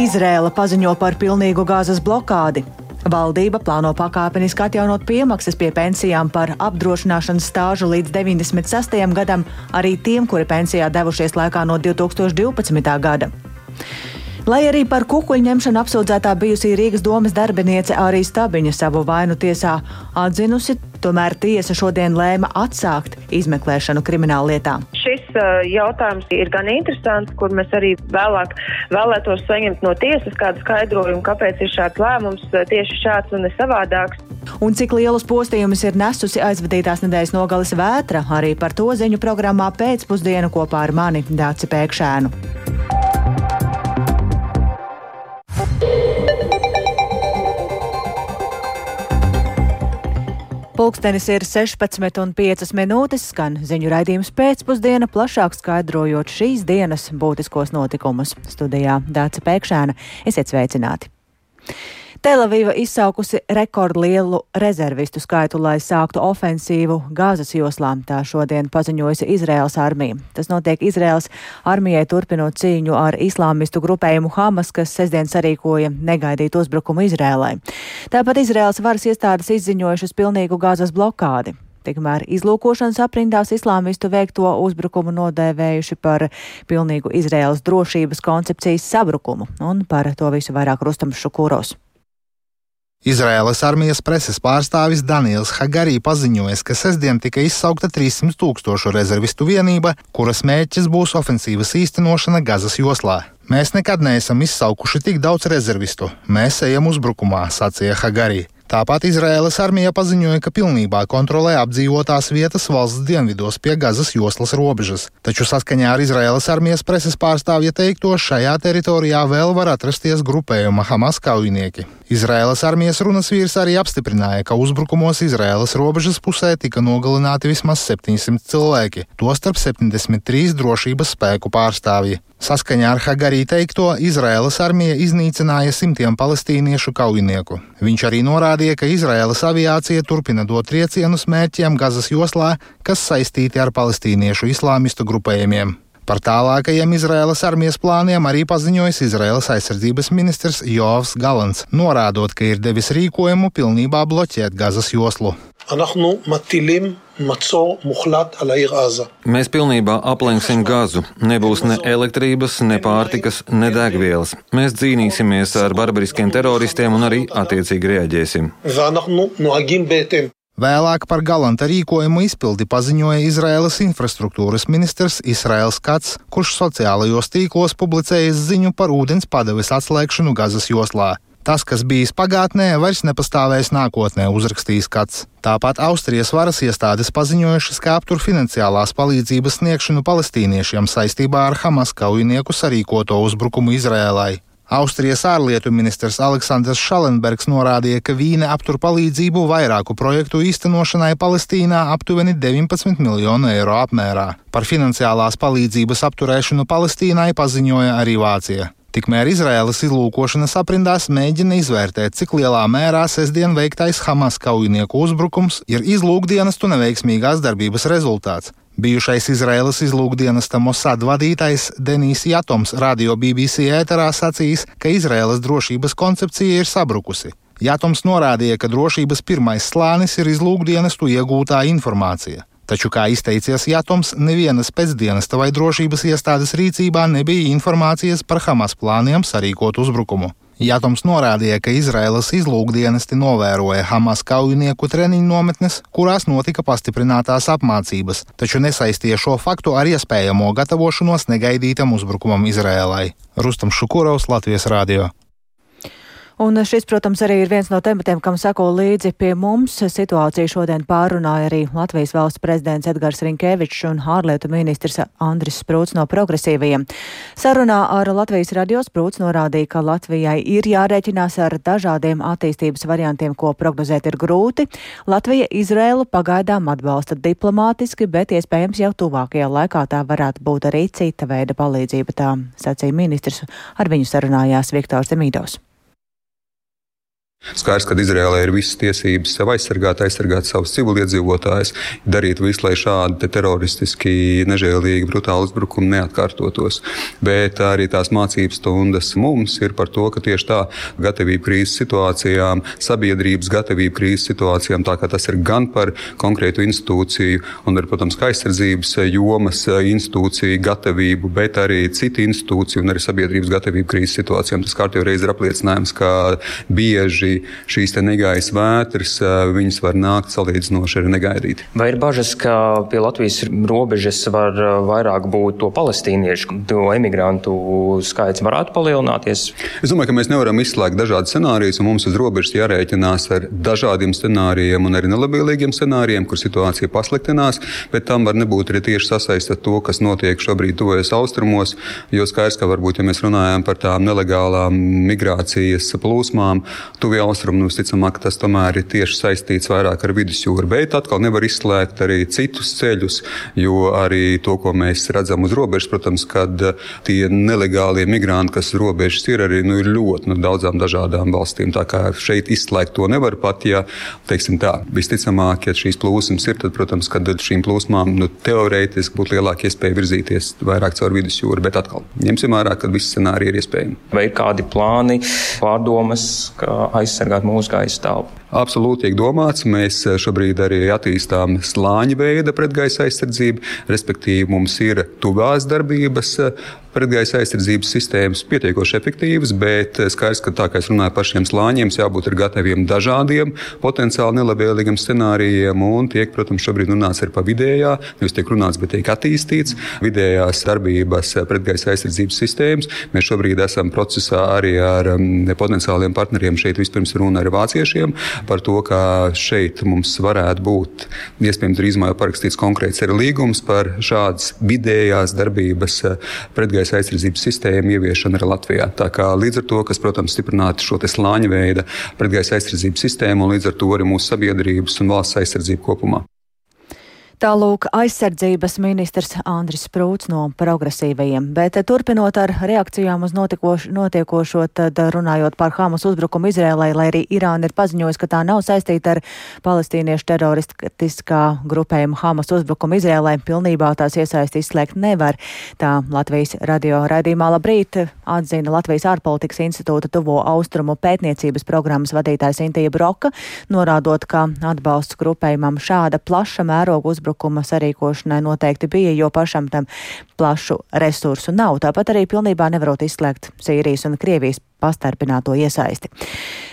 Izrēla paziņo par pilnīgu gāzes blokādi. Valdība plāno pakāpeniski atjaunot piemaksas pie pensijām par apdrošināšanas stāžu līdz 96. gadam arī tiem, kuri pensijā devušies laikā no 2012. gada. Lai arī par kukuļu ņemšanu apsūdzētā bijusī Rīgas domas darbiniece arī Stabiņa savu vainu tiesā atzinusi, tomēr tiesa šodien lēma atsākt izmeklēšanu krimināllietā. Šis uh, jautājums ir gan interesants, kur mēs arī vēlāk vēlētos saņemt no tiesas kādu skaidrojumu, kāpēc ir šāds lēmums tieši šāds un ne savādāks. Un cik lielus postījumus ir nesusi aizvadītās nedēļas nogalas vētra, arī par to ziņu programmā pēcpusdienu kopā ar mani Dāci Pēkšēnu. Pulkstenis ir 16,5 minūtes, skan ziņu raidījums pēcpusdiena, plašāk skaidrojot šīs dienas būtiskos notikumus. Studijā Dāca Pēkšēna, esiet sveicināti! Telavīva izsaukusi rekordlielu rezervistu skaitu, lai sāktu ofensīvu Gāzes joslā. Tā šodien paziņojusi Izraels armija. Tas notiek Izraels armijai turpinot cīņu ar islāmistu grupējumu Hamas, kas sestdien sarīkoja negaidītu uzbrukumu Izrēlai. Tāpat Izraels varas iestādes izziņojušas pilnīgu Gāzes blokādi. Tikmēr izlūkošanas aprindās islāmistu veikto uzbrukumu nodēvējuši par pilnīgu Izraels drošības koncepcijas sabrukumu, un par to visu vairāk Rustams Šukūros. Izraēlas armijas preses pārstāvis Daniels Hagarī paziņoja, ka sestdien tika izsaukta 300 tūkstošu rezervistu vienība, kuras mērķis būs ofensīvas īstenošana Gazas joslā. Mēs nekad neesam izsaukuši tik daudz rezervistu. Mēs ejam uzbrukumā, sacīja Hagarī. Tāpat Izraēlas armija paziņoja, ka pilnībā kontrolē apdzīvotās vietas valsts dienvidos pie Gazas joslas robežas. Taču saskaņā ar Izraēlas armijas preses pārstāvja teikto, šajā teritorijā vēl var atrasties grupējuma Hamas kaujinieki. Izraēlas armijas runas vīrs arī apstiprināja, ka uzbrukumos Izraēlas robežas pusē tika nogalināti vismaz 700 cilvēki, tostarp 73 drošības spēku pārstāvji. Saskaņā ar Hagarī teikto, Izraēlas armija iznīcināja simtiem palestīniešu kaujinieku. Viņš arī norādīja, ka Izraēlas aviācija turpina dot triecienus mērķiem Gazas joslā, kas saistīti ar palestīniešu islāmistu grupējumiem. Par tālākajiem Izraēlas armijas plāniem arī paziņojis Izraēlas aizsardzības ministrs Jovs Galants, norādot, ka ir devis rīkojumu pilnībā bloķēt Gazas joslu. Mēs pilnībā aplenksim gazu. Nebūs ne elektrības, ne pārtikas, ne degvielas. Mēs cīnīsimies ar barbariskiem teroristiem un arī attiecīgi reaģēsim. Vēlāk par galanta rīkojumu izpildi paziņoja Izraēlas infrastruktūras ministrs Israēls Kats, kurš sociālajos tīklos publicējis ziņu par ūdens padaves atslēgšanu Gazas joslā. Tas, kas bijis pagātnē, vairs nepastāvēs nākotnē, uzrakstījis Kats. Tāpat Austrijas varas iestādes paziņojušas, ka aptur finansiālās palīdzības sniegšanu palestīniešiem saistībā ar Hamas kaujinieku sarīkoto uzbrukumu Izrēlai. Austrijas ārlietu ministrs Aleksandrs Šalenbergs norādīja, ka Vīne aptur palīdzību vairāku projektu īstenošanai Palestīnā aptuveni 19 miljonu eiro apmērā. Par finansiālās palīdzības apturēšanu Palestīnai paziņoja arī Vācija. Tikmēr Izraēlas izlūkošanas aprindās mēģina izvērtēt, cik lielā mērā sestdien veiktais Hamas kaujinieku uzbrukums ir izlūkdienestu neveiksmīgās darbības rezultāts. Bijušais Izraēlas izlūkdienesta Mossad vadītājs Denijs Jatoms radio BBC ēterā sacījis, ka Izraēlas drošības koncepcija ir sabrukusi. Jatoms norādīja, ka drošības pirmais slānis ir izlūkdienestu iegūtā informācija. Taču, kā izteicies Jatoms, nevienas pēcdienesta vai drošības iestādes rīcībā nebija informācijas par Hamas plāniem sarīkot uzbrukumu. Jātoms norādīja, ka Izraēlas izlūkdienesti novēroja Hamas kaujinieku treniņu nometnes, kurās notika pastiprinātās apmācības, taču nesaistīja šo faktu ar iespējamo gatavošanos negaidītam uzbrukumam Izraēlai. Rustam Šukurovs, Latvijas Rādio. Un šis, protams, arī ir viens no tematiem, kam sako līdzi pie mums. Situāciju šodien pārunāja arī Latvijas valsts prezidents Edgars Rinkevičs un ārlietu ministrs Andris Sprūts no progresīvajiem. Sarunā ar Latvijas radio Sprūts norādīja, ka Latvijai ir jārēķinās ar dažādiem attīstības variantiem, ko prognozēt ir grūti. Latvija Izrēlu pagaidām atbalsta diplomātiski, bet iespējams jau tuvākajā laikā tā varētu būt arī cita veida palīdzība, tā sacīja ministrs. Ar viņu sarunājās Viktors Demīdovs. Skaidrs, ka Izrēlē ir visas tiesības sev aizsargāt, aizsargāt savus civiliedzīvotājus, darīt visu, lai šādi teroristiski, nežēlīgi, brutāli uzbrukumi neatkārtotos. Bet arī tās mācības stundas mums ir par to, ka tieši tā gatavība krīzes situācijām, sabiedrības gatavība krīzes situācijām, tā kā tas ir gan par konkrētu institūciju un, ar, protams, aizsardzības jomas institūciju gatavību, bet arī citu institūciju un arī sabiedrības gatavību krīzes situācijām. Tas kārtībā reiz ir apliecinājums, ka bieži arī šīs negaiss vētras, viņas var nākt salīdzinoši arī negaidīti. Vai ir bažas, ka pie Latvijas robežas var vairāk būt to palestīniešu, to emigrantu skaits varētu palielināties? Es domāju, ka mēs nevaram izslēgt dažādas scenārijas, un mums uz robežas jārēķinās ar dažādiem scenārijiem un arī nelabvēlīgiem scenārijiem, kur situācija pasliktinās, bet tam var nebūt arī tieši sasaistīta ar to, kas notiek šobrīd tuvojas austrumos, jo skaidrs, ka varbūt, ja mēs runājam par tām nelegālām migrācijas plūsmām, tuvie tuvie austrumi, nu, visticamāk, tas tomēr ir tieši saistīts vairāk ar vidusjūru. Bet atkal nevar izslēgt arī citus ceļus, jo arī to, ko mēs redzam uz robežas, protams, kad eh, tie nelegālie migranti, kas robežas ir, arī nu, ir ļoti nu, daudzām dažādām valstīm. Tā kā šeit izslēgt to nevar pat, ja teiksim tā, visticamāk, ja šīs plūsmas ir, tad, protams, kad šīm plūsmām nu, teorētiski būtu lielāka iespēja virzīties vairāk caur vidusjūru, bet atkal ņemsim vērā, ka visi scenāriji ir iespējami. Vai ir kādi plāni, pārdomas, kā aiz aizsargāt mūsu gaisa telpu. Absolūti tiek domāts. Mēs šobrīd arī attīstām slāņa veida pretgaisa aizsardzību, respektīvi mums ir tuvās darbības pretgaisa aizsardzības sistēmas pietiekoši efektīvas, bet skaidrs, ka tā kā es runāju par šiem slāņiem, jābūt gataviem dažādiem potenciāli nelabvēlīgiem scenārijiem. Un tiek, protams, šobrīd runāts par vidējā, nevis tiek runāts, bet tiek attīstīts vidējās darbības pretgaisa aizsardzības sistēmas. Mēs šobrīd esam procesā arī ar um, potenciāliem partneriem. Šeit vispirms runa ar vāciešiem par to, ka šeit mums varētu būt iespējams drīzumā parakstīts konkrēts arī līgums par šādas vidējās darbības eh, pretgaisa aizsardzības sistēmu ieviešanu arī Latvijā. Tā kā līdz ar to, kas, protams, stiprinātu šo slāņa veida pretgaisa aizsardzības sistēmu un līdz ar to arī mūsu sabiedrības un valsts aizsardzību kopumā. Tālūk aizsardzības ministrs Andris Sprūts no progresīvajiem, bet turpinot ar reakcijām uz notiekošo, tad runājot par Hamas uzbrukumu Izrēlai, lai arī Irāna ir paziņojusi, ka tā nav saistīta ar palestīniešu teroristiskā grupējuma Hamas uzbrukumu Izrēlai, pilnībā tās iesaisti izslēgt nevar. Tā Latvijas radio raidījumā labrīt atzina Latvijas ārpolitikas institūta tuvo austrumu pētniecības programmas vadītājs Intija Broka, norādot, ka atbalsts grupējumam šāda plaša mēroga uzbrukuma uzbrukuma sarīkošanai noteikti bija, jo pašam tam plašu resursu nav. Tāpat arī pilnībā nevarot izslēgt Sīrijas un Krievijas pastarpināto iesaisti.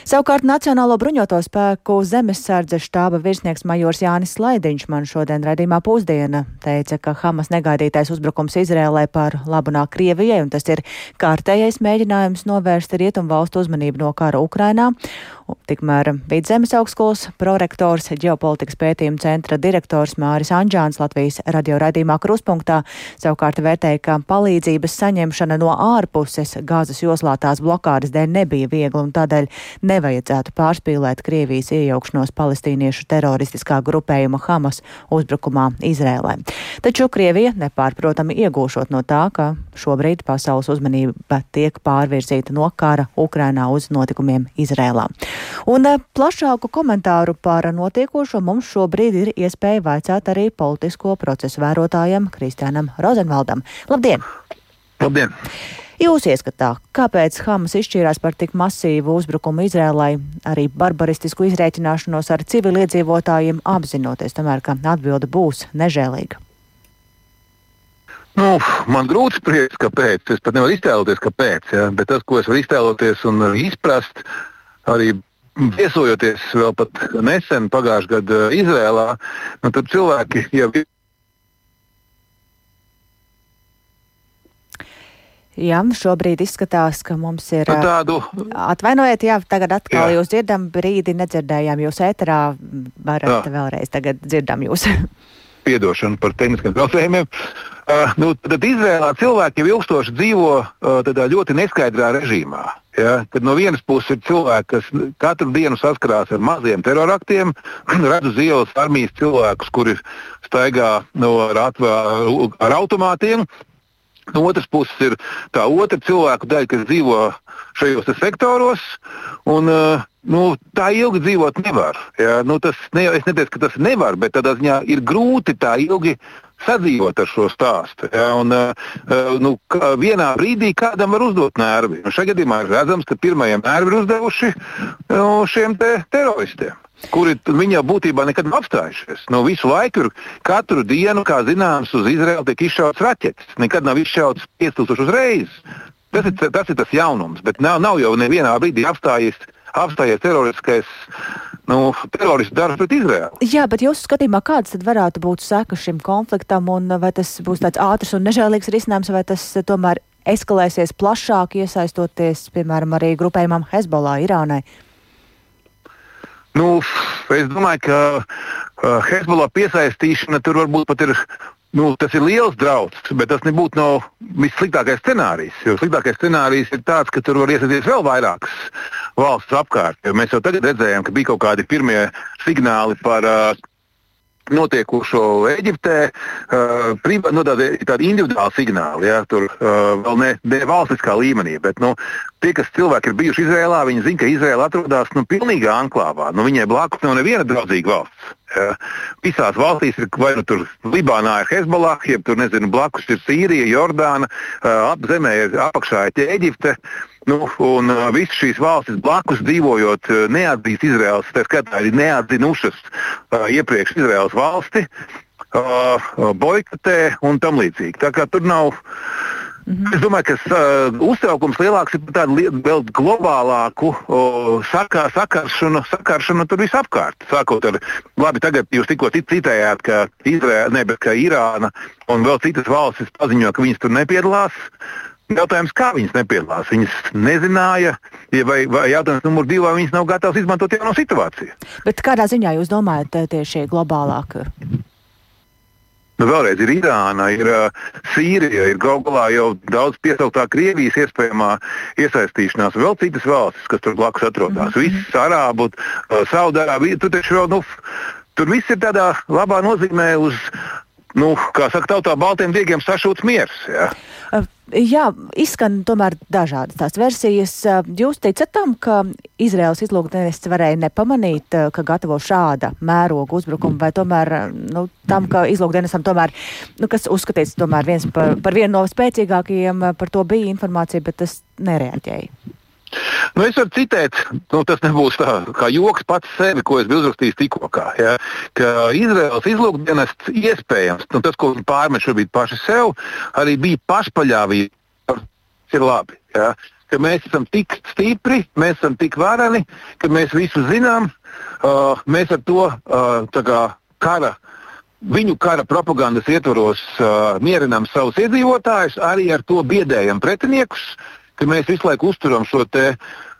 Savukārt Nacionālo bruņoto spēku zemesardze štāba virsnieks majors Jānis Slaidiņš man šodien raidījumā pusdiena teica, ka Hamas negaidītais uzbrukums Izrēlē par labu nāk Krievijai, un tas ir kārtējais mēģinājums novērst rietumu valstu uzmanību no kara Ukrainā. Tikmēr Vidzemes augstskolas prorektors, ģeopolitikas pētījuma centra direktors Māris Anģāns Latvijas radio raidījumā Kruspunktā savukārt vērtēja, ka palīdzības saņemšana no ārpuses gāzes joslā tās blokā blokādes dēļ nebija viegli un tādēļ nevajadzētu pārspīlēt Krievijas iejaukšanos palestīniešu teroristiskā grupējuma Hamas uzbrukumā Izrēlē. Taču Krievija nepārprotami iegūšot no tā, ka šobrīd pasaules uzmanība tiek pārvirzīta no kara Ukrainā uz notikumiem Izrēlā. Un eh, plašāku komentāru par notiekošo mums šobrīd ir iespēja vaicāt arī politisko procesu vērotājam Kristianam Rozenvaldam. Labdien! Labdien! Jūs ieskatā, kāpēc Hamas izšķīrās par tik masīvu uzbrukumu Izrēlai, arī barbaristisku izrēķināšanos ar civiliedzīvotājiem, apzinoties tomēr, ka atbilde būs nežēlīga? Nu, man grūti spriest, kāpēc. Es pat nevaru iztēloties, kāpēc. Ja? Bet tas, ko es varu iztēloties un izprast, arī viesojoties vēl pat nesen, pagājušajā gadā Izrēlā, nu, tad cilvēki jau ir Jā, šobrīd izskatās, ka mums ir. Nu, tādu. Atvainojiet, jā, tagad atkal jā. jūs dzirdam, brīdi nedzirdējām jūs ēterā. Varat jā. vēlreiz tagad dzirdam jūs. Piedošana par tehniskiem traucējumiem. Uh, nu, tad Izrēlā cilvēki jau ilgstoši dzīvo uh, tādā ļoti neskaidrā režīmā. Ja? Tad no vienas puses ir cilvēki, kas katru dienu saskarās ar maziem teroraktiem, redz uz ielas armijas cilvēkus, kuri staigā no, ar, atvā, ar automātiem, No otras puses ir tā otra cilvēku daļa, kas dzīvo šajos sektoros. Un, uh, nu, tā ilgi dzīvot nevar. Ja? Nu, tas, ne, es neteicu, ka tas nevar, bet tādā ziņā ir grūti tā ilgi sadzīvot ar šo stāstu. Ja? Un, uh, nu, vienā brīdī kādam var uzdot nervi. Šajā gadījumā ir redzams, ka pirmajiem nervi ir uzdevuši nu, šiem te teroristiem kuri viņa būtībā nekad nav apstājušies. Nu, visu laiku katru dienu, kā zināms, uz Izraelu tiek izšauts raķetes. Nekad nav izšauts 5000 uzreiz. Tas ir, tas ir tas jaunums, bet nav, nav jau nevienā brīdī apstājies, apstājies teroristiskais. Nu, teroristu darbs pret Izraēlu. Jā, bet jūsu skatījumā, kādas tad varētu būt sekas šim konfliktam, un vai tas būs tāds ātrs un nežēlīgs risinājums, vai tas tomēr eskalēsies plašāk, iesaistoties, piemēram, arī grupējumam Hezbollah, Irānai? Nu, es domāju, ka uh, Hezbollah piesaistīšana tur varbūt pat ir. Nu, tas ir liels draudz, bet tas nebūtu no vissliktākais scenārijs. Jo sliktākais scenārijs ir tāds, ka tur var iesaistīties vēl vairākas valsts apkārt. Jo mēs jau tagad redzējām, ka bija kaut kādi pirmie signāli par uh, notiekošo Eģiptē, uh, nu, tādi, tādi individuāli signāli, ja, tur uh, vēl ne, ne valstiskā līmenī, bet nu, tie, kas cilvēki ir bijuši Izrēlā, viņi zina, ka Izrēla atrodas nu, pilnīgā anklāvā. Nu, viņai blakus nav neviena draudzīga valsts. Ja. Visās valstīs ir vai nu tur Libānā ir Hezbollah, jeb tur nezinu, blakus ir Sīrija, Jordāna, uh, ap zemē ir apakšā ir Eģipte. Nu, un uh, visas šīs valstis blakus dzīvojot, uh, neatzīst Izraels, tā skaitā arī neatzinušas uh, iepriekš Izraels valsti, uh, boikotē un tam līdzīgi. Tā kā tur nav. Mm -hmm. Es domāju, ka uh, uztraukums lielāks ir par tādu vēl globālāku uh, sakā, sakaršanu, sakaršanu tur visapkārt. Sākot ar, labi, tagad jūs tikko citējāt, ka, Izrē, ne, ka Irāna un vēl citas valstis paziņo, ka viņas tur nepiedalās. Jautājums, kā viņas nepiedalās? Viņas nezināja, vai, vai jautājums numur divi, vai viņas nav gatavas izmantot jauno situāciju. Bet kādā ziņā jūs domājat tieši globālāk? Nu, vēlreiz ir Irāna, ir uh, Sīrija, ir Gaugalā jau daudz piesauktā Krievijas iespējamā iesaistīšanās, vēl citas valstis, kas tur blakus atrodas. Mm -hmm. Visas Arābu, uh, Saudārābija, tur taču vēl, nu, tur viss ir tādā labā nozīmē uz nu, kā saka, tautā baltiem diegiem sašūts miers. Ja? Jā, izskan tomēr dažādas tās versijas. Jūs teicat tam, ka Izraels izlūkdienests varēja nepamanīt, ka gatavo šāda mēroga uzbrukumu, vai tomēr nu, tam, ka izlūkdienestam tomēr, nu, kas uzskatīts tomēr viens par, par vienu no spēcīgākajiem, par to bija informācija, bet tas nereaģēja. Nu, es varu citēt, nu, tas nebūs tā kā joks pats sevi, ko es biju uzrakstījis tikko. Ja, ka Izraels izlūkdienests iespējams, nu, tas, ko viņi pārmet šobrīd paši sev, arī bija pašpaļāvība. Ir labi. Ja, ka mēs esam tik stipri, mēs esam tik vareni, ka mēs visu zinām. Uh, mēs ar to uh, kā, kara viņu kara propagandas ietvaros uh, mierinām savus iedzīvotājus, arī ar to biedējam pretiniekus, ka mēs visu laiku uzturam šo te,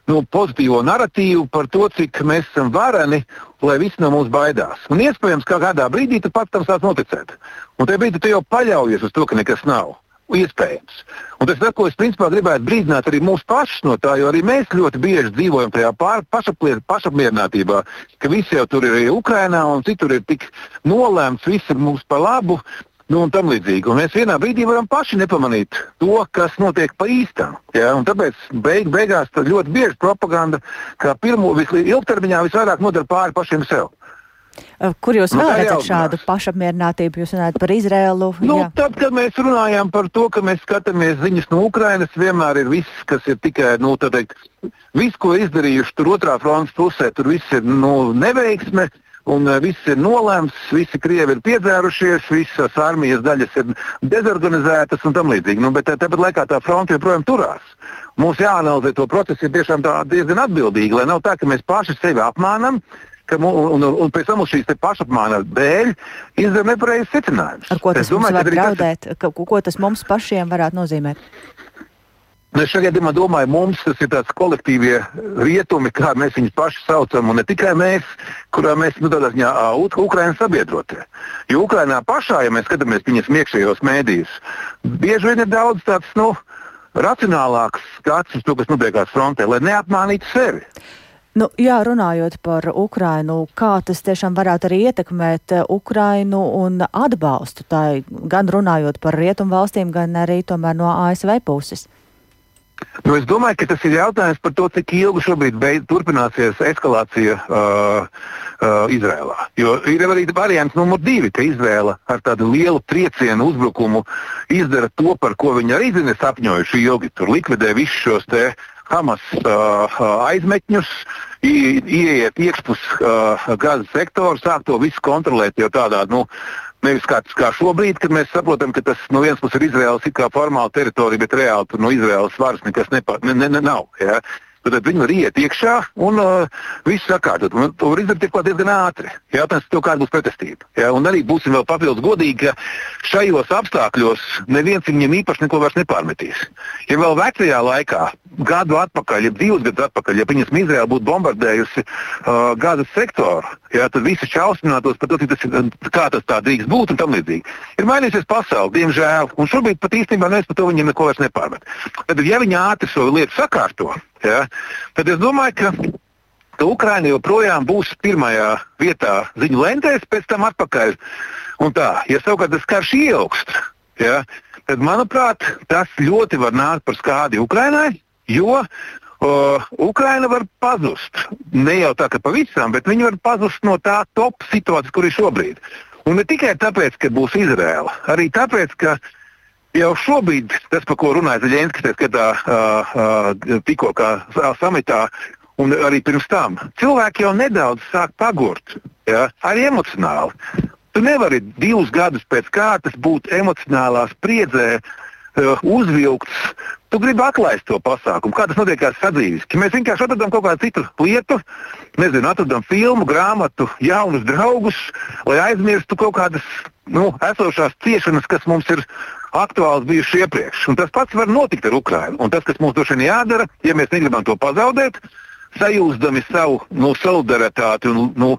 nu, pozitīvo narratīvu par to, cik mēs esam vareni, lai visi no mums baidās. Un iespējams, ka kādā brīdī tu pats tam sāc noticēt. Un tajā brīdī tu jau paļaujies uz to, ka nekas nav. Iespējams. Un tas ko es principā gribētu brīdināt arī mūsu pašus no tā, jo arī mēs ļoti bieži dzīvojam tajā pašapmierinātībā, ka visi jau tur ir Ukrainā un citur ir tik nolēmts, viss ir mums par labu, nu, un tam līdzīgi. Un mēs vienā brīdī varam paši nepamanīt to, kas notiek pa īstam. Ja? Un tāpēc beig, beigās ļoti bieži propaganda, kā pirmo ilgtermiņā visvairāk nodara pāri pašiem sev. Kur jūs nu, vēl redzat šādu pašapmierinātību? Jūs runājat par Izrēlu? Nu, jā. tad, kad mēs runājam par to, ka mēs skatāmies ziņas no Ukrainas, vienmēr ir viss, kas ir tikai, nu, tā teikt, viss, ko izdarījuši tur otrā frontes pusē, tur viss ir nu, neveiksme. Uh, un uh, viss ir nolēmts, visi krievi ir piedzērušies, visas armijas daļas ir dezorganizētas un tam līdzīgi. Nu, bet uh, tāpat laikā tā fronte joprojām turās. Mums jāanalizē to procesu ir tiešām diezgan atbildīgi, lai nav tā, ka mēs paši sevi apmānam. Un, un, un pēc tam uz šīs pašapmāna dēļ izdarām nepareizes secinājumus. Ar ko tas es mums domāju, var draudēt? Tas... Ko, ko tas mums pašiem varētu nozīmēt? Nu, es šajā gadījumā domāju, mums tas ir tāds kolektīvie rietumi, kā mēs viņus paši saucam, un ne tikai mēs, kurā mēs nu, tādā ziņā Ukraiņas sabiedrotie. Jo Ukraiņā pašā, ja mēs skatāmies viņas iekšējos mēdījus, bieži vien ir daudz tāds nu, racionālāks skats uz to, kas notiekās frontē, lai neapmānītu sevi. Nu, jā, runājot par Ukrainu, kā tas tiešām varētu arī ietekmēt Ukrainu un atbalstu, tā gan runājot par rietumu valstīm, gan arī tomēr no ASV puses. Nu, es domāju, ka tas ir jautājums par to, cik ilgi šobrīd beid, turpināsies eskalācija uh, uh, Izrēlā. Jo ir arī variants numur divi, ka Izrēla ar tādu lielu triecienu uzbrukumu izdara to, par ko viņi arī zina sapņojuši ilgi. Tur likvidē visus šos te Hamas uh, aizmetņus, ieiet iekšpus uh, gazas sektoru, sāk to visu kontrolēt jau tādā, nu, Nevis kā, kā šobrīd, kad mēs saprotam, ka tas no vienas puses ir Izraels formāla teritorija, bet reāli tur no Izraels varas nekas nepa, ne, ne, ne, nav. Ja? Tad viņi var iet iekšā un uh, visu sakārtot. Un to var izdarīt diezgan ātri. Jautājums ir, kāda būs pretestība. Ja? Un arī būsim vēl papildus godīgi, ka šajos apstākļos neviens viņiem īpaši neko vairs nepārmetīs. Ja vēl vecajā laikā, gadu atpakaļ, ja divus gadus atpakaļ, ja viņas Izraela būtu bombardējusi uh, gazas sektoru, ja, tad visi šausminātos par to, tas, kā tas tā drīkst būt un tam līdzīgi. Ir mainījusies pasaule, diemžēl, un šobrīd pat īstenībā mēs par to viņiem neko vairs nepārmet. Tad, ja viņi ātri šo lietu sakārto, ja, tad es domāju, ka, ka Ukraina joprojām būs pirmajā vietā ziņu lentēs, pēc tam atpakaļ. Un tā, ja savukārt tas karš ieaugst, ja, tad, manuprāt, tas ļoti var nākt par skādi Ukrainai, jo Uh, Ukraina var pazust. Ne jau tā, ka pavisam, bet viņi var pazust no tā top situācijas, kur ir šobrīd. Un ne tikai tāpēc, ka būs Izraela, arī tāpēc, ka Jau šobrīd tas, par ko runāja tā skatā uh, uh, tikko samitā, un arī pirms tam, cilvēki jau nedaudz sāk pagurt, ja? arī emocionāli. Tu nevari divus gadus pēc kārtas būt emocionālā spriedzē, uzvilkts. Tu gribi atlaist to pasākumu. Kā tas notiek? Ja mēs vienkārši atradām kaut kādu citu lietu, nezinu, atradām filmu, grāmatu, jaunus draugus, lai aizmirstu kaut kādas nu, esošās ciešanas, kas mums ir aktuāls bijuši iepriekš. Un tas pats var notikt ar Ukrajinu. Un tas, kas mums droši vien jādara, ja mēs negribam to pazaudēt, sajūsdami savu nu, solidaritāti un nu,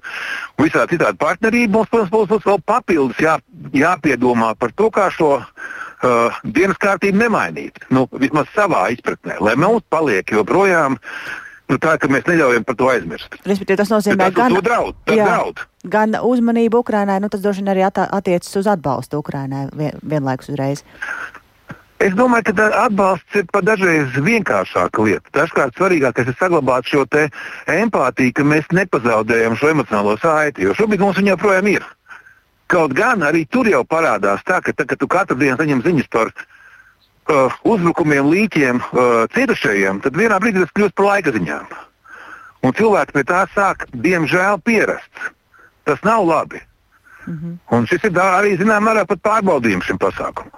visā citādi partnerību, mums, protams, būs, būs vēl papildus jā, jāpiedomā par to, kā šo uh, dienas kārtību nemainīt. Nu, vismaz savā izpratnē, lai mums paliek joprojām nu, tā, ka mēs neļaujam par to aizmirst. Respektīvi, tas nozīmē, ka gan, draud, jā, draud. gan uzmanību Ukrainai, nu, tas droši vien arī attiecas uz atbalstu Ukrainai vien, vienlaikus uzreiz. Es domāju, ka atbalsts ir pat dažreiz vienkāršāka lieta. Dažkārt svarīgākais ir saglabāt šo empātiju, ka mēs nepazaudējam šo emocionālo saiti, jo šobrīd mums viņa joprojām ir. Kaut gan arī tur jau parādās tā, ka, tā, ka tu katru dienu saņem ziņas par viņu uh, uzbrukumiem, līķiem, uh, cietušajiem, tad vienā brīdī tas kļūst par laika ziņām. Un cilvēki pie tā sāk, diemžēl, pierast. Tas nav labi. Mm -hmm. Un šis ir arī zināmā mērā pārbaudījums šim pasākumam.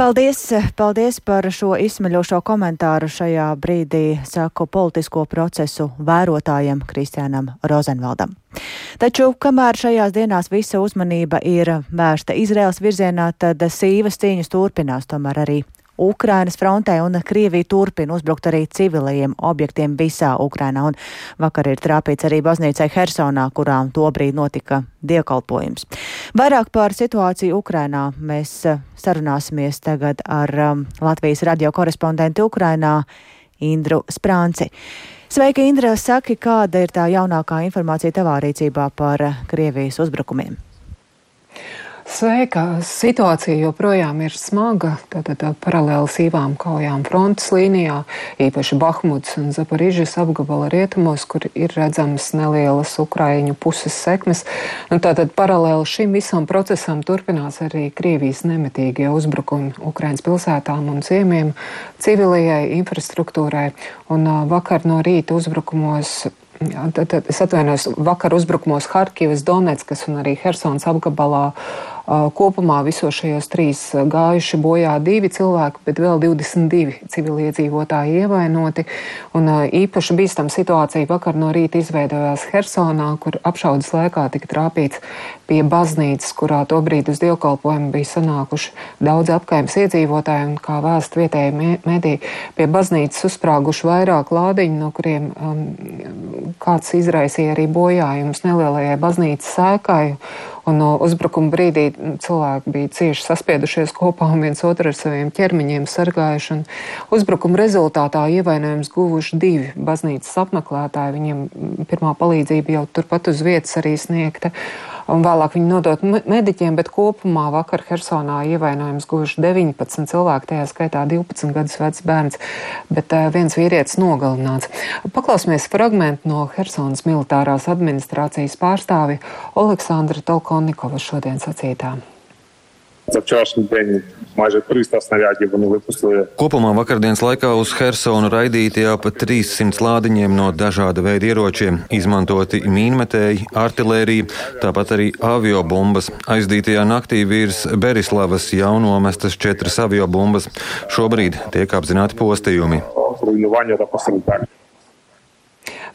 Paldies, paldies par šo izsmeļošo komentāru šajā brīdī, saku politisko procesu vērotājam Kristiānam Rozenvaldam. Taču, kamēr šajās dienās visa uzmanība ir vērsta Izraels virzienā, tad sīvas cīņas turpinās tomēr arī Ukrainas frontē, un Krievija turpina uzbrukt arī civilajiem objektiem visā Ukrainā. Un vakar ir trāpīts arī baznīcai Hersonā, kurām tobrīd notika dievkalpojums. Vairāk par situāciju Ukrainā mēs eh, sarunāsimies tagad ar um, Latvijas radio korespondentu Ukrainā Indru Sprānci. Sveika, Indra! Saki, kāda ir tā jaunākā informācija tavā rīcībā par eh, Krievijas uzbrukumiem? Sveika! Situācija joprojām ir smaga. Tātad paralēli sīvām kaujām frontes līnijā, īpaši Bahmuts un Zaporižas apgabala rietumos, kur ir redzamas nelielas Ukraiņu puses sekmes. Un tātad paralēli šim visam procesam turpinās arī Krievijas nemitīgie uzbrukumi Ukraiņas pilsētām un ciemiem, civilajai infrastruktūrai. Un vakar no rīta uzbrukumos Jā, tad, tad es atvainojos, vakar uzbrukumos Harkivas, Donetskas un arī Hersons apgabalā Kopumā visos šajos trīs gājuši bojā divi cilvēki, bet vēl 22 civiliedzīvotāji ievainoti. Un īpaši bīstama situācija vakar no rīta izveidojās Hersonā, kur apšaudas laikā tika trāpīts pie baznīcas, kurā tobrīd uz dievkalpojumu bija sanākuši daudz apkaimes iedzīvotāji, un kā vēst vietēji mediji, pie baznīcas uzsprāguši vairāk lādiņu, no kuriem um, kāds izraisīja arī bojājumus nelielajai baznīcas sēkai Un uzbrukuma brīdī cilvēki bija cieši saspiedušies kopā un viens otru ar saviem ķermeņiem sargājuši. Uzbrukuma rezultātā ievainojums guvuši divi baznīcas apmeklētāji. Viņiem pirmā palīdzība jau turpat uz vietas arī sniegta un vēlāk viņi nodot mediķiem, bet kopumā vakar Hersonā ievainojums guvuši 19 cilvēki, tajā skaitā 12 gadus vecs bērns, bet uh, viens vīrietis nogalināts. Paklausīsimies fragment no Hersonas militārās administrācijas pārstāvi Aleksandra Tolkonikova šodien sacītā. За вчорашній день майже 300 снарядів вони випустили. Kopumā vakardienas laikā uz Hersonu raidīti jau pat 300 lādiņiem no dažāda veida ieročiem, izmantoti mīnmetēji, artilērija, tāpat arī aviobumbas. Aizdītajā naktī virs Berislavas jau nomestas četras aviobumbas. Šobrīd tiek apzināti postījumi. Руйнування та постраждання.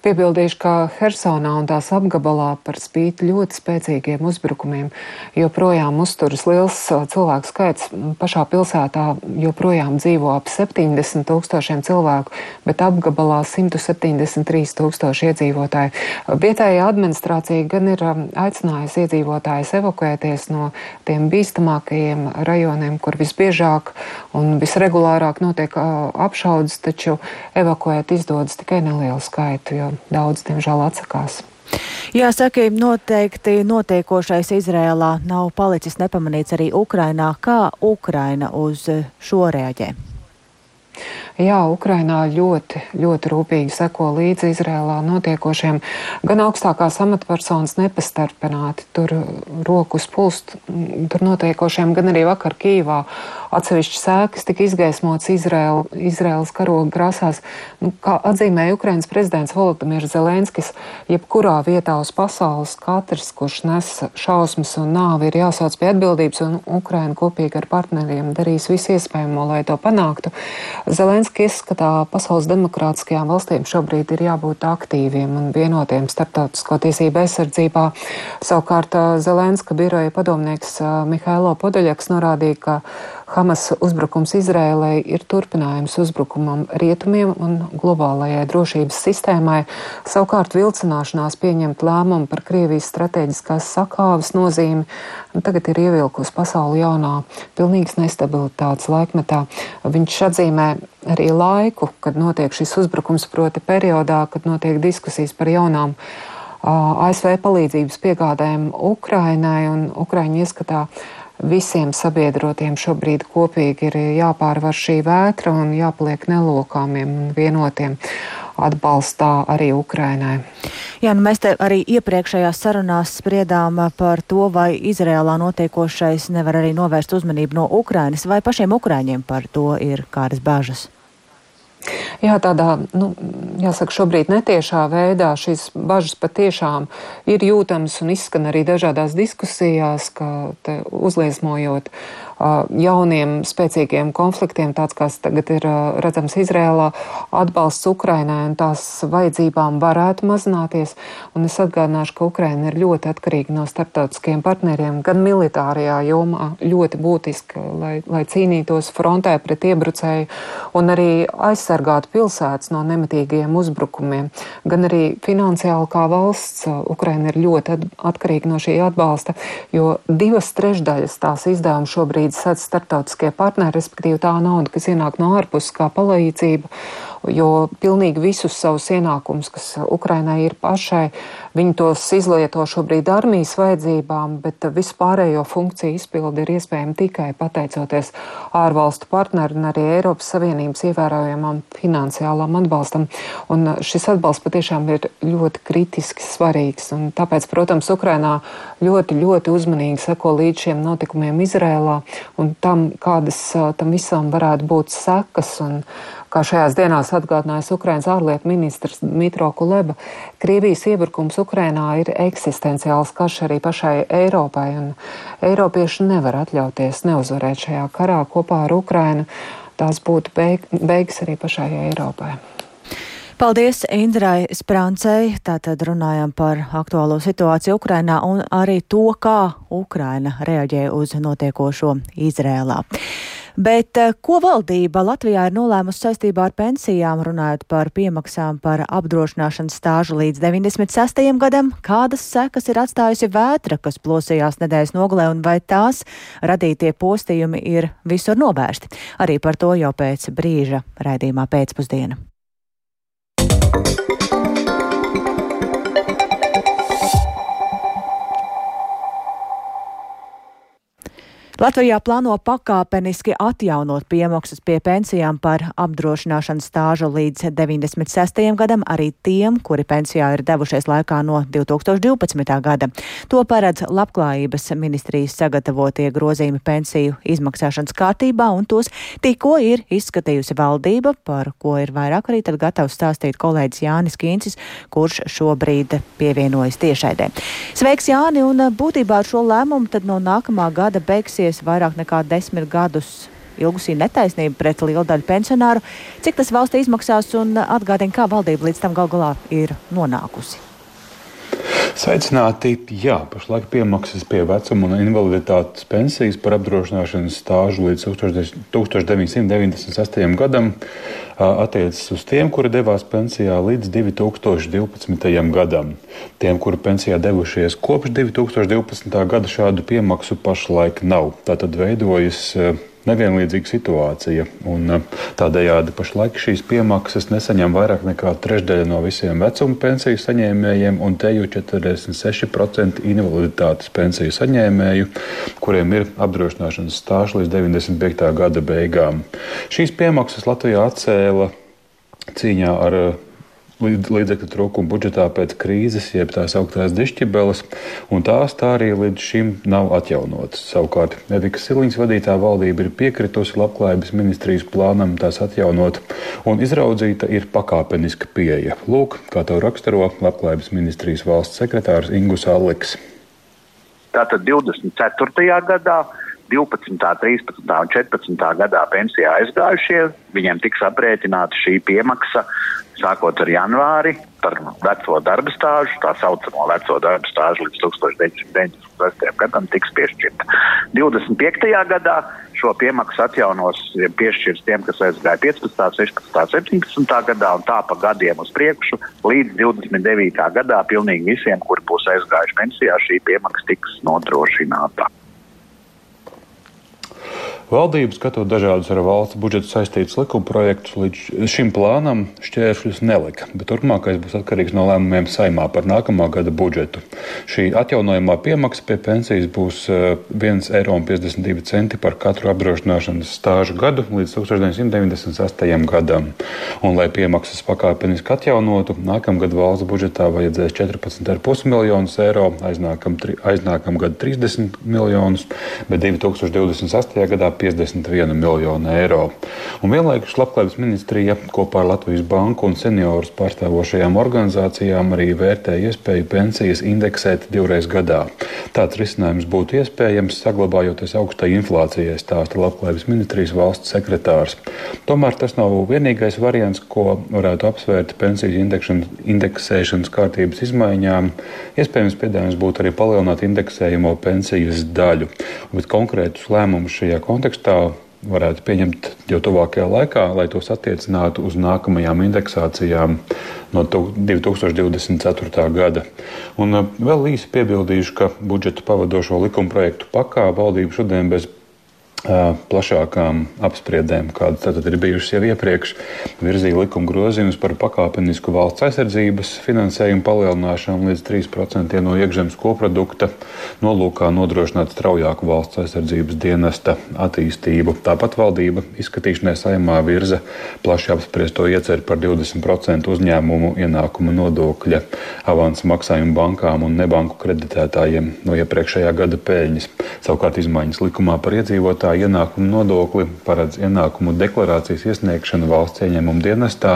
Piebildīšu, ka Hersonā un tās apgabalā par spīti ļoti spēcīgiem uzbrukumiem joprojām uzturas liels cilvēku skaits. Pašā pilsētā joprojām dzīvo ap 70 tūkstošiem cilvēku, bet apgabalā 173 tūkstoši iedzīvotāji. Vietējā administrācija gan ir aicinājusi iedzīvotājus evakuēties no tiem bīstamākajiem rajoniem, kur visbiežāk un visregulārāk notiek apšaudas, taču evakuēt izdodas tikai nelielu skaitu, jo daudz, diemžēl, atsakās. Jāsaka, noteikti notiekošais Izrēlā nav palicis nepamanīts arī Ukrainā. Kā Ukraina uz šo reaģē? Jā, Ukrainā ļoti, ļoti rūpīgi seko līdzi Izrēlā notiekošiem. Gan augstākās amatpersonas nepastarpināti tur rokas pulst tur notiekošiem, gan arī vakar Kīvā atsevišķi sēkas tika izgaismots Izrēla, Izrēlas karoga krāsās. Nu, kā atzīmēja Ukrainas prezidents Volodimirs Zelenskis, jebkurā vietā uz pasaules katrs, kurš nes šausmas un nāvi, ir jāsauc pie atbildības, un Ukraina kopīgi ar partneriem darīs visu iespējamo, lai to panāktu. Zelenski izskatā pasaules demokrātiskajām valstīm šobrīd ir jābūt aktīviem un vienotiem starptautisko tiesību aizsardzībā. Savukārt Zelenska biroja padomnieks Mihailo Podaļaks norādīja, ka Hamas uzbrukums Izrēlai ir turpinājums uzbrukumam rietumiem un globālajai drošības sistēmai. Savukārt vilcināšanās pieņemt lēmumu par Krievijas strateģiskās sakāves nozīmi tagad ir ievilkusi pasauli jaunā, pilnīgas nestabilitātes laikmetā. Viņš atzīmē arī laiku, kad notiek šis uzbrukums, proti periodā, kad notiek diskusijas par jaunām ASV palīdzības piegādēm Ukrainai un Ukraiņu ieskatā visiem sabiedrotiem šobrīd kopīgi ir jāpārvar šī vētra un jāpaliek nelokāmiem un vienotiem atbalstā arī Ukrainai. Jā, nu mēs te arī iepriekšējās sarunās spriedām par to, vai Izrēlā notiekošais nevar arī novērst uzmanību no Ukrainas, vai pašiem Ukraiņiem par to ir kādas bažas. Jā, tādā, nu, jāsaka, šobrīd netiešā veidā šīs bažas patiešām ir jūtamas un izskan arī dažādās diskusijās, ka uzliesmojot uh, jauniem spēcīgiem konfliktiem, tāds kāds tagad ir redzams Izrēlā, atbalsts Ukrainai un tās vajadzībām varētu mazināties. Un es atgādināšu, ka Ukraina ir ļoti atkarīga no starptautiskiem partneriem, gan militārajā jomā ļoti būtiski, lai, lai cīnītos frontē pret iebrucēju un arī aizsargātu pilsētas no nemitīgiem uzbrukumiem, gan arī finansiāli kā valsts Ukraina ir ļoti atkarīga no šī atbalsta, jo divas trešdaļas tās izdevuma šobrīd sadz starptautiskie partneri, respektīvi tā nauda, kas ienāk no ārpuses kā palīdzība, jo pilnīgi visus savus ienākumus, kas Ukrainai ir pašai, viņi tos izlieto šobrīd armijas vajadzībām, bet vispārējo funkciju izpildi ir iespējama tikai pateicoties ārvalstu partneru un arī Eiropas Savienības ievērojamam finansiālam atbalstam. Un šis atbalsts patiešām ir ļoti kritiski svarīgs. Un tāpēc, protams, Ukrainā ļoti, ļoti uzmanīgi seko līdz šiem notikumiem Izrēlā un tam, kādas tam visam varētu būt sekas. Un, kā šajās dienās atgādinājis Ukrainas ārlietu ministrs Dmitro Kuleba, Krievijas iebrukums Ukrainā ir eksistenciāls karš arī pašai Eiropai, un Eiropieši nevar atļauties neuzvarēt šajā karā kopā ar Ukrainu. Tās būtu beig beigas arī pašai Eiropai. Paldies Indrai Sprancei. Tātad runājam par aktuālo situāciju Ukrainā un arī to, kā Ukraina reaģē uz notiekošo Izrēlā. Bet eh, ko valdība Latvijā ir nolēmusi saistībā ar pensijām, runājot par piemaksām par apdrošināšanas stāžu līdz 96. gadam? Kādas sekas ir atstājusi vētra, kas plosījās nedēļas nogalē, un vai tās radītie postījumi ir visur novērsti? Arī par to jau pēc brīža raidījumā pēcpusdiena. Latvijā plāno pakāpeniski atjaunot piemaksas pie pensijām par apdrošināšanas stāžu līdz 96. gadam arī tiem, kuri pensijā ir devušies laikā no 2012. gada. To paredz Labklājības ministrijas sagatavotie grozījumi pensiju izmaksāšanas kārtībā, un tos tikko ir izskatījusi valdība, par ko ir vairāk arī tad gatavs stāstīt kolēģis Jānis Kīncis, kurš šobrīd pievienojas tiešaidē. Sveiks, Jāni, un būtībā ar šo lēmumu tad no nākamā gada beigsies beigusies vairāk nekā desmit gadus ilgusī netaisnība pret lielu daļu pensionāru. Cik tas valstī izmaksās un atgādina, kā valdība līdz tam gal galā ir nonākusi? Sveicināti! Jā, pašlaik piemaksas pie vecuma un invaliditātes pensijas par apdrošināšanas stāžu līdz 1996. gadam attiecas uz tiem, kuri devās pensijā līdz 2012. gadam. Tiem, kuri pensijā devušies kopš 2012. gada, šādu piemaksu pašlaik nav. Tātad veidojas nevienlīdzīga situācija. Un, eh, tādējādi pašlaik šīs piemaksas nesaņem vairāk nekā trešdaļa no visiem vecuma pensiju saņēmējiem, un te jau 46% invaliditātes pensiju saņēmēju, kuriem ir apdrošināšanas stāsts līdz 95. gada beigām. Šīs piemaksas Latvijā atcēla cīņā ar līdzekļu trūkumu budžetā pēc krīzes, jeb tās augtās dišķibeles, un tās tā arī līdz šim nav atjaunotas. Savukārt Evikas Siliņas vadītā valdība ir piekritusi labklājības ministrijas plānam tās atjaunot, un izraudzīta ir pakāpeniska pieeja. Lūk, kā to raksturo labklājības ministrijas valsts sekretārs Ingus Aleks. Tātad 24. gadā 12., 13. un 14. gadā pensijā aizgājušie, viņiem tiks aprēķināta šī piemaksa sākot ar janvāri par veco darba stāžu, tā saucamo veco darba stāžu līdz 1996. gadam tiks piešķirta. 25. gadā šo piemaksu atjaunos piešķirs tiem, kas aizgāja 15., 16., 17. gadā un tā pa gadiem uz priekšu līdz 29. gadā pilnīgi visiem, kuri būs aizgājuši pensijā, šī piemaksa tiks nodrošināta. Valdība skatot dažādus ar valsts budžetu saistītus likumprojektus, līdz šim plānam šķēršļus nelika, bet turpmākais būs atkarīgs no lēmumiem saimā par nākamā gada budžetu. Šī atjaunojumā piemaksa pie pensijas būs 1,52 eh, eiro par katru apdrošināšanas stāžu gadu līdz 1998. gadam. Un, lai piemaksas pakāpeniski atjaunotu, nākamgad valsts budžetā vajadzēs 14,5 miljonus eiro, aiznākam, aiznākam gadu 30 miljonus, bet 2028. gadā 51 miljonu eiro. Un vienlaikus Labklājības ministrija kopā ar Latvijas Banku un seniorus pārstāvošajām organizācijām arī vērtē iespēju pensijas indeksēt divreiz gadā. Tāds risinājums būtu iespējams, saglabājoties augstai inflācijai, stāsta Labklājības ministrijas valsts sekretārs. Tomēr tas nav vienīgais variants, ko varētu apsvērt pensiju indeksēšanas kārtības izmaiņām. Iespējams, piedāvājums būtu arī palielināt indeksējumu pensijas daļu, bet konkrētus lēmumus šajā kontekstā kontekstā varētu pieņemt jau tuvākajā laikā, lai tos attiecinātu uz nākamajām indeksācijām no 2024. gada. Un uh, vēl īsi piebildīšu, ka budžeta pavadošo likumprojektu pakā valdība šodien bez plašākām apspriedēm, kādas tātad ir bijušas jau iepriekš, virzīja likuma grozījumus par pakāpenisku valsts aizsardzības finansējumu palielināšanu līdz 3% no iekšzemes koprodukta, nolūkā nodrošināt straujāku valsts aizsardzības dienesta attīstību. Tāpat valdība izskatīšanai saimā virza plaši apspriesto ieceru par 20% uzņēmumu ienākumu nodokļa avans maksājumu bankām un nebanku kreditētājiem no iepriekšējā gada peļņas. Savukārt izmaiņas likumā par iedzīvotāju ienākumu nodokli paredz ienākumu deklarācijas iesniegšanu valsts ieņēmuma dienestā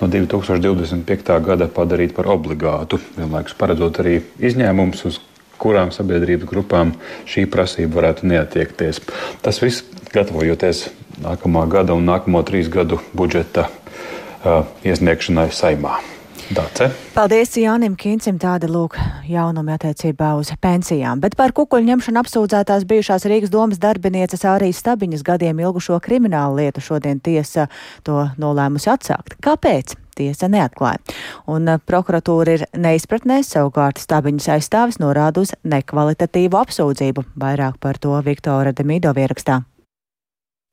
no 2025. gada padarīt par obligātu, vienlaikus paredzot arī izņēmumus, uz kurām sabiedrības grupām šī prasība varētu neatiekties. Tas viss gatavojoties nākamā gada un nākamo trīs gadu budžeta uh, iesniegšanai saimā. Dace. Paldies Jānim Kincim, tāda lūk jaunumi attiecībā uz pensijām. Bet par kukuļu ņemšanu apsūdzētās bijušās Rīgas domas darbinieces Ārijas Stabiņas gadiem ilgušo kriminālu lietu šodien tiesa to nolēmusi atsākt. Kāpēc? Tiesa neatklāja. Un eh, prokuratūra ir neizpratnē, savukārt Stabiņas aizstāvis norāda uz nekvalitatīvu apsūdzību. Vairāk par to Viktora Demidova ierakstā.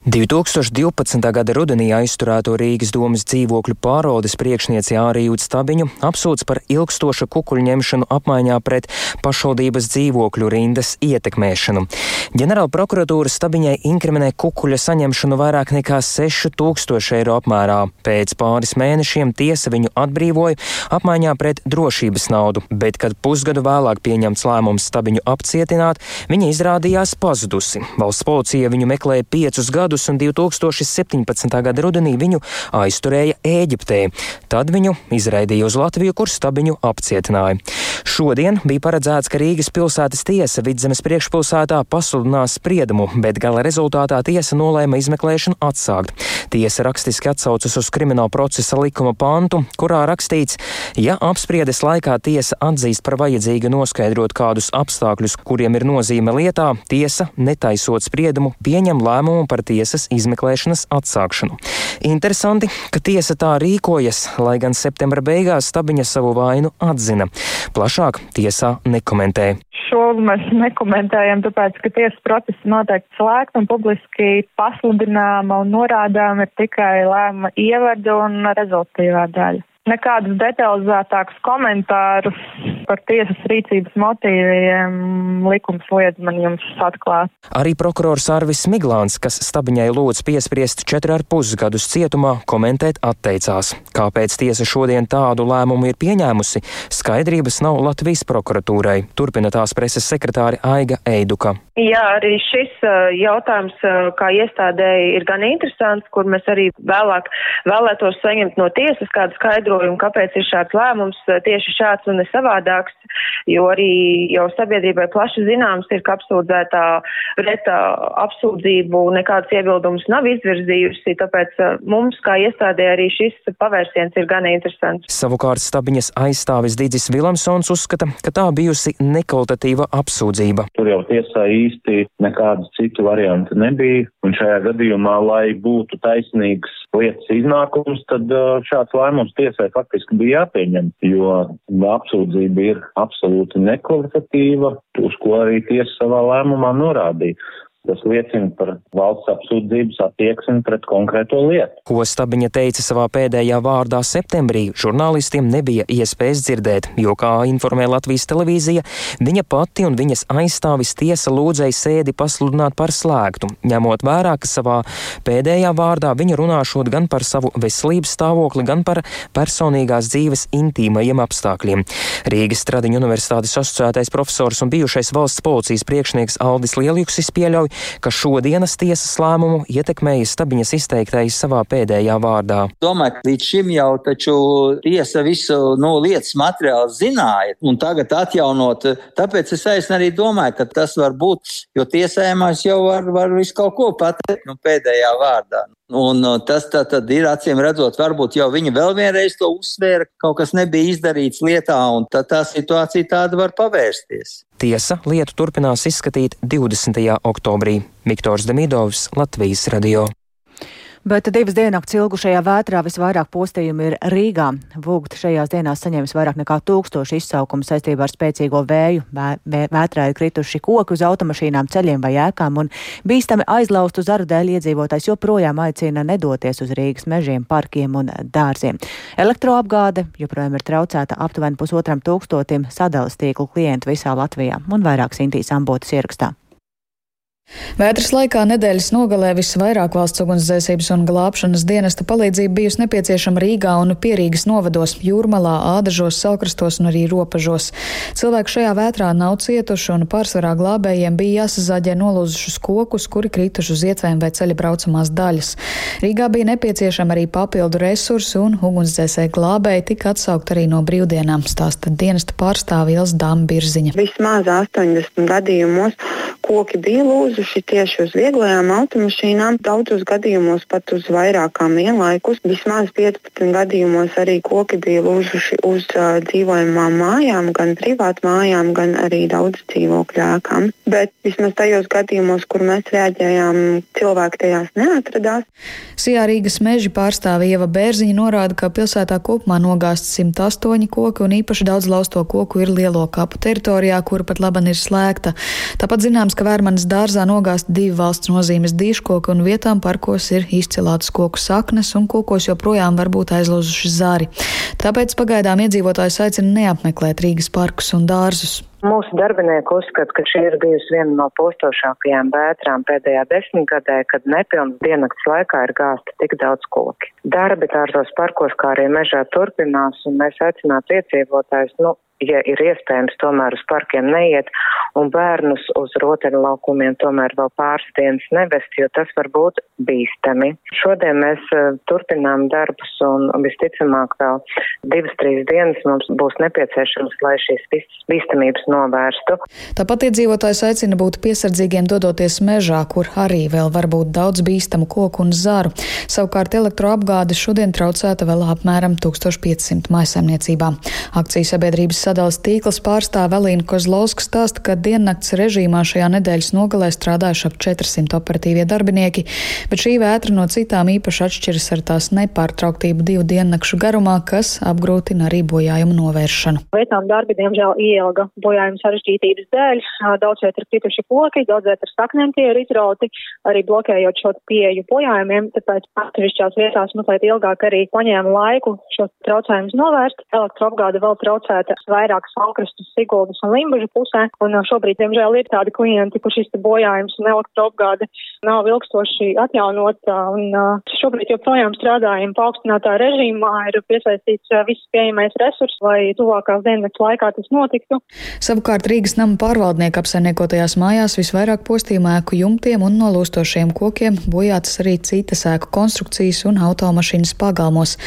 2012. gada rudenī aizturēto Rīgas domas dzīvokļu pārvaldes priekšnieci Āriju Stabiņu apsūdz par ilgstošu kukuļu ņemšanu apmaiņā pret pašvaldības dzīvokļu rindas ietekmēšanu. Ģenerāla prokuratūra Stabiņai inkriminē kukuļa saņemšanu vairāk nekā 6000 eiro apmērā. Pēc pāris mēnešiem tiesa viņu atbrīvoja apmaiņā pret drošības naudu, bet, kad pusgadu vēlāk pieņemts lēmums Stabiņu apcietināt, viņa izrādījās pazudusi. Valsts policija viņu meklēja piecus gadus gadus, un 2017. gada rudenī viņu aizturēja Ēģiptē. Tad viņu izraidīja uz Latviju, kur stabiņu apcietināja. Šodien bija paredzēts, ka Rīgas pilsētas tiesa vidzemes priekšpilsētā pasludinās spriedumu, bet gala rezultātā tiesa nolēma izmeklēšanu atsākt. Tiesa rakstiski atsaucas uz krimināla procesa likuma pantu, kurā rakstīts, ja apspriedes laikā tiesa atzīst par vajadzīgu noskaidrot kādus apstākļus, kuriem ir nozīme lietā, tiesa, netaisot spriedumu, pieņem lēmumu par tiesas tiesas izmeklēšanas atsākšanu. Interesanti, ka tiesa tā rīkojas, lai gan septembra beigās Stabiņa savu vainu atzina. Plašāk tiesā nekomentē. Šo mēs nekomentējam, tāpēc, ka tiesas process noteikti slēgts un publiski pasludināma un norādām ir tikai lēma ievada un rezultīvā daļa nekādus detalizētākus komentārus par tiesas rīcības motīviem likums liedz man jums atklāt. Arī prokurors Arvis Miglāns, kas stabiņai lūdz piespriest 4,5 gadus cietumā, komentēt atteicās. Kāpēc tiesa šodien tādu lēmumu ir pieņēmusi, skaidrības nav Latvijas prokuratūrai, turpina tās preses sekretāri Aiga Eiduka. Jā, arī šis jautājums kā iestādēji ir gan interesants, kur mēs arī vēlāk vēlētos saņemt no tiesas kādu skaidrojumu, kāpēc ir šāds lēmums tieši šāds un ne savādāks, jo arī jau sabiedrībai plaši zināms ir, ka apsūdzētā reta apsūdzību nekādas iebildumus nav izvirzījusi, tāpēc mums kā iestādē arī šis pavērsiens ir gan interesants. Savukārt Stabiņas aizstāvis Dīdzis Vilamsons uzskata, ka tā bijusi nekvalitatīva apsūdzība. Tur jau tiesā īsti nekādu citu variantu nebija. Un šajā gadījumā, lai būtu taisnīgs lietas iznākums, tad šāds lēmums tiesai faktiski bija jāpieņem, jo apsūdzība ir absolūti nekvalitatīva, uz ko arī tiesa savā lēmumā norādīja. Tas liecina par valsts apsūdzības attieksmi pret konkrēto lietu. Ko Stabiņa teica savā pēdējā vārdā septembrī, žurnālistiem nebija iespējas dzirdēt, jo, kā informē Latvijas televīzija, viņa pati un viņas aizstāvis tiesa lūdzēja sēdi pasludināt par slēgtu, ņemot vērā, ka savā pēdējā vārdā viņa runāšot gan par savu veselības stāvokli, gan par personīgās dzīves intīmajiem apstākļiem. Rīgas Stradiņu universitātes asociētais profesors un bijušais valsts policijas priekšnieks Aldis Lieljuks izpieļauj, ka šodienas tiesas lēmumu ietekmēja Stabiņas izteiktais savā pēdējā vārdā. Domāju, ka līdz šim jau taču tiesa visu nu, lietas materiālu zināja, un tagad atjaunot, tāpēc es arī domāju, ka tas var būt, jo tiesājumās jau var, var visu kaut ko pateikt nu, pēdējā vārdā. Un uh, tas tā, tad ir acīm redzot, varbūt jau viņa vēl vienreiz to uzsvēra, kaut kas nebija izdarīts lietā, un tā, tā situācija tāda var pavērsties. Tiesa lietu turpinās izskatīt 20. oktobrī. Viktors Demidovs, Latvijas radio. Bet divas diennakts ilgušajā vētrā visvairāk postījumu ir Rīgā. Vūgt šajās dienās saņēmis vairāk nekā tūkstoši izsaukumu saistībā ar spēcīgo vēju. Vē, vē, vētrā ir krituši koki uz automašīnām, ceļiem vai ēkām un bīstami aizlaustu zaru dēļ iedzīvotājs joprojām aicina nedoties uz Rīgas mežiem, parkiem un dārziem. Elektroapgāde joprojām ir traucēta aptuveni pusotram tūkstotim sadalas tīklu klientu visā Latvijā un vairāk Sintīs ambotas ierakstā. Vētras laikā nedēļas nogalē visvairāk valsts ugunsdzēsības un glābšanas dienesta palīdzība bijusi nepieciešama Rīgā un Pierīgas novados, Jūrmalā, Ādažos, Salkrastos un arī Ropažos. Cilvēki šajā vētrā nav cietuši un pārsvarā glābējiem bija jāsazāģē nolūzušus kokus, kuri krituši uz ietvēm vai ceļa braucamās daļas. Rīgā bija nepieciešama arī papildu resursi un ugunsdzēsēji glābēji tika atsaukt arī no brīvdienām, stāsta dienesta pārstāvja Ilsa Dāmbirziņa. Vismaz 80 gadījumos koki bija lūzuši tieši uz vieglajām automašīnām, daudzos gadījumos pat uz vairākām vienlaikus. Vismaz 15 gadījumos arī koki bija lūzuši uz uh, dzīvojamām mājām, gan privātu mājām, gan arī daudz dzīvokļu ēkām. Bet vismaz tajos gadījumos, kur mēs reaģējām, cilvēki tajās neatradās. Sijā Rīgas meža pārstāve Ieva Bērziņa norāda, ka pilsētā kopumā nogāzt 108 koki un īpaši daudz lausto koku ir lielo kapu teritorijā, kur pat laban ir slēgta. Tāpat zināms, ka Vērmanas dārzā nogāzt divi valsts nozīmes dīškoki un vietām parkos ir izcilātas koku saknes un kokos joprojām var būt aizlūzuši zāri. Tāpēc pagaidām iedzīvotājs aicina neapmeklēt Rīgas parkus un dārzus. Mūsu darbinieki uzskata, ka šī ir bijusi viena no postošākajām vētrām pēdējā desmitgadē, kad nepilnas diennakts laikā ir gāzta tik daudz koki. Darbi tārzos parkos, kā arī mežā turpinās, un mēs aicinātu iedzīvotājus, nu, ja ir iespējams, tomēr uz parkiem neiet un bērnus uz rotaļlaukumiem tomēr vēl pāris dienas nevest, jo tas var būt bīstami. Šodien mēs uh, turpinām darbus un visticamāk vēl divas, trīs dienas mums būs nepieciešams, lai šīs visas bīstamības novērstu. Tāpat iedzīvotājs aicina būt piesardzīgiem dodoties mežā, kur arī vēl var būt daudz bīstamu koku un zaru. Savukārt elektroapgāde šodien traucēta vēl apmēram 1500 maisaimniecībām. Akcijas sabiedrības sadales tīkls pārstāve Elīna Kozlovska stāsta, ka diennakts režīmā šajā nedēļas nogalē strādājuši ap 400 operatīvie darbinieki, bet šī vētra no citām īpaši atšķiras ar tās nepārtrauktību divu diennakšu garumā, kas apgrūtina arī bojājumu novēršanu. Veicām darbi, diemžēl, ielga bojājuma sarežģītības dēļ. Daudz viet ir krituši koki, daudz viet ir saknēm tie ir izrauti, arī blokējot šo pieeju bojājumiem, tāpēc atsevišķās vietās mazliet ilgāk arī paņēma laiku šo traucējumus novērst. Elektroapgāde vēl traucēta vairāk Salkrastus, Siguldas un Limbažu pusē, un šobrīd, diemžēl, ir tādi klienti, kur šis bojājums un elektroapgāde nav ilgstoši atjaunota, un šobrīd joprojām strādājam paaugstinātā režīmā, ir piesaistīts viss pieejamais resurs, lai tuvākās dienas laikā tas notiktu. Savukārt Rīgas nama pārvaldnieka apsaimniekotajās mājās visvairāk postījumu ēku jumtiem un nolūstošiem kokiem bojātas arī citas ēku konstrukcijas un automašīnas pagalmos.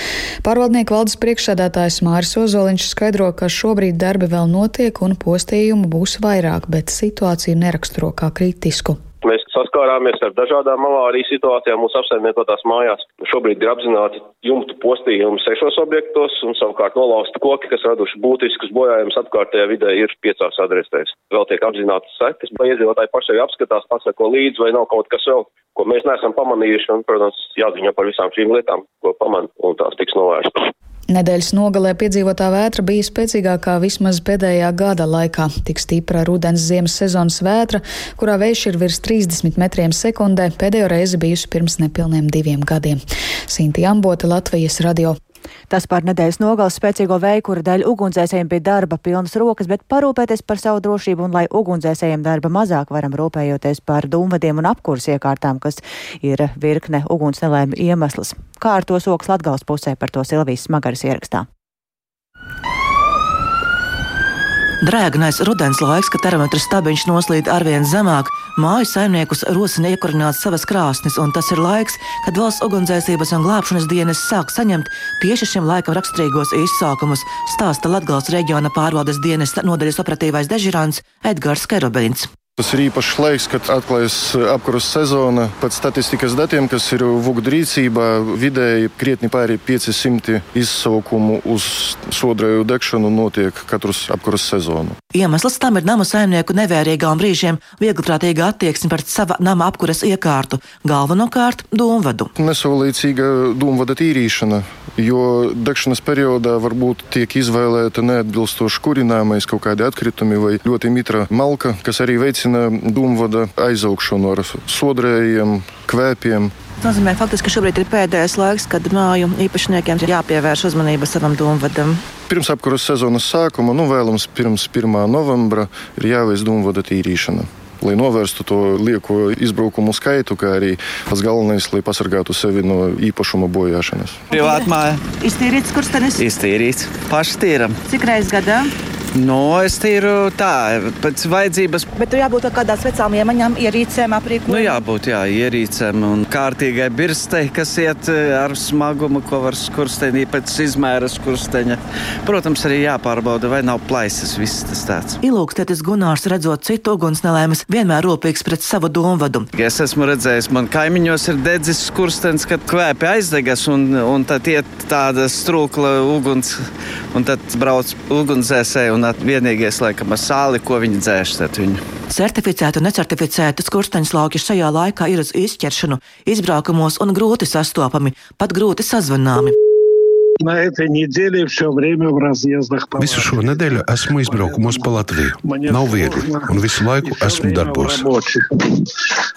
Pārvaldnieka valdes priekšsēdētājs Māris Ozoliņš skaidro, ka šobrīd darbi vēl notiek un postījumu būs vairāk, bet situāciju neraksturo kā kritisku. Mēs saskārāmies ar dažādām avārijas situācijām mūsu apsaimniekotās mājās. Šobrīd ir apzināti jumtu postījumi sešos objektos un savukārt nolausta koki, kas raduši būtiskus bojājumus apkārtējā vidē, ir piecās adresēs. Vēl tiek apzinātas sekas, vai iedzīvotāji paši apskatās, pasako līdzi, vai nav kaut kas vēl, ko mēs neesam pamanījuši. Un, protams, jāziņo par visām šīm lietām, ko pamanā, un tās tiks novērstas. Nedēļas nogalē piedzīvotā vētra bija spēcīgākā vismaz pēdējā gada laikā. Tik stipra rudens ziemas sezonas vētra, kurā vējš ir virs 30 metriem sekundē, pēdējo reizi bijusi pirms nepilniem diviem gadiem. Sinti Ambota, Latvijas radio. Tas par nedēļas nogalas spēcīgo vēju, kura dēļ ugunsdzēsējiem bija darba pilnas rokas, bet parūpēties par savu drošību un lai ugunsdzēsējiem darba mazāk varam rūpējoties par dūmvadiem un apkurs iekārtām, kas ir virkne uguns nelēma iemesls. Kā ar to soks Latgals pusē par to Silvijas smagaras ierakstā. Drēgnais rudens laiks, kad termometra stabiņš noslīd arvien zemāk, māju saimniekus rosina iekurināt savas krāsnes, un tas ir laiks, kad valsts ugunsdzēsības un glābšanas dienas sāk saņemt tieši šim laikam raksturīgos izsaukumus, stāsta Latgals reģiona pārvaldes dienesta nodaļas operatīvais dežurants Edgars Kerobins. Tas ir īpašs laiks, kad atklājas apkurss sezona. Pēc statistikas datiem, kas ir Vugda rīcībā, vidēji krietni pāri 500 izsaukumu uz sodraju degšanu notiek katrs apkurss sezonu. Iemesls tam ir nama saimnieku nevērīgā un brīžiem viegliprātīga attieksme pret sava nama apkuras iekārtu, galvenokārt dūmvadu. Nesaulīcīga dūmvada tīrīšana, jo degšanas periodā varbūt tiek izvēlēta neatbilstoši kurināmais kaut kādi atkritumi vai ļoti mitra malka, kas arī veicina veicina dūmvada aizaugšanu ar sodrējiem, kvēpiem. Tas nozīmē, faktiski, ka šobrīd ir pēdējais laiks, kad māju īpašniekiem ir jāpievērš uzmanība savam dūmvadam. Pirms apkuras sezonas sākuma, nu vēlams pirms 1. novembra, ir jāveic dūmvada tīrīšana lai novērstu to lieko izbraukumu skaitu, kā arī pats galvenais, lai pasargātu sevi no īpašuma bojāšanas. Privātmāja. Iztīrīts, ir? Iztīrīts. Paši tīram. Cik reizes gadā? No, es tīru tā, pēc vajadzības. Bet tur jābūt kādām vecām iemaņām, ierīcēm, aprīkojumam. Nu, jābūt jā, ierīcēm un kārtīgai birstei, kas iet eh, ar smagumu, ko var skurstenī pēc izmēra skursteņa. Protams, arī jāpārbauda, vai nav plaisas, viss tas tāds. Ilūkstētis Gunārs, redzot citu ugunsnelēmas, vienmēr rūpīgs pret savu domvadu. Es esmu redzējis, man kaimiņos ir dedzis skurstenis, kad kvēpi aizdegas un, un tad iet tāda strūkla uguns un tad brauc ugunsdzēsēji un vienīgais, laikam, ar sāli, ko viņi dzēš. Viņu. Certificētu un necertificētu skursteņslauki šajā laikā ir uz izķeršanu, izbraukumos un grūti sastopami, pat grūti sazvanāmi. Visu šo nedēļu esmu izbraukumos pa Latviju. Nav viegli, un visu laiku esmu darbos.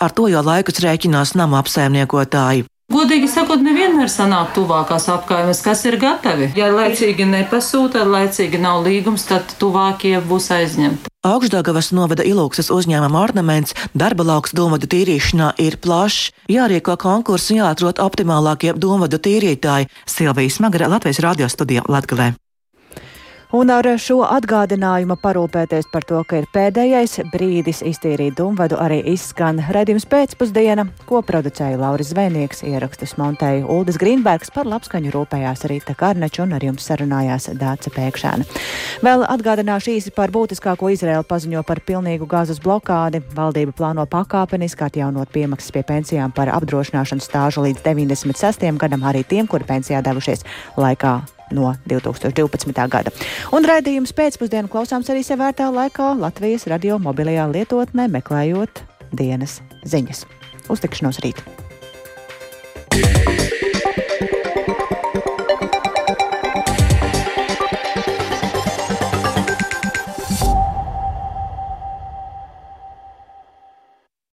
Ar to jau laikus rēķinās nama apsaimniekotāji. Godīgi sakot, nevienmēr sanāk tuvākās apkaimes, kas ir gatavi. Ja laicīgi nepasūta, laicīgi nav līgums, tad tuvākie būs aizņemti. Augstdagavas novada ilūksas uzņēmuma ornaments, darba lauks domvadu tīrīšanā ir plašs, jārīko konkursi un jāatrod optimālākie domvadu tīrītāji. Silvijas Magara, Latvijas radio studijā Latgalē. Un ar šo atgādinājumu parūpēties par to, ka ir pēdējais brīdis iztīrīt dumvadu, arī izskan redzījums pēcpusdiena, ko producēja Lauris Zvēnieks, ierakstus montēja Uldis Grīnbergs, par labskaņu rūpējās Rīta Karneča un ar jums sarunājās Dāca Pēkšēna. Vēl atgādināšu īsi par būtiskāko Izraela paziņo par pilnīgu gāzes blokādi. Valdība plāno pakāpeniski atjaunot piemaksas pie pensijām par apdrošināšanas stāžu līdz 96. gadam arī tiem, kuri pensijā devušies laikā no 2012. gada. Un raidījums pēcpusdienu klausāms arī sevērtā laikā Latvijas radio mobilajā lietotnē, meklējot dienas ziņas. Uztikšanos rīt! Yeah.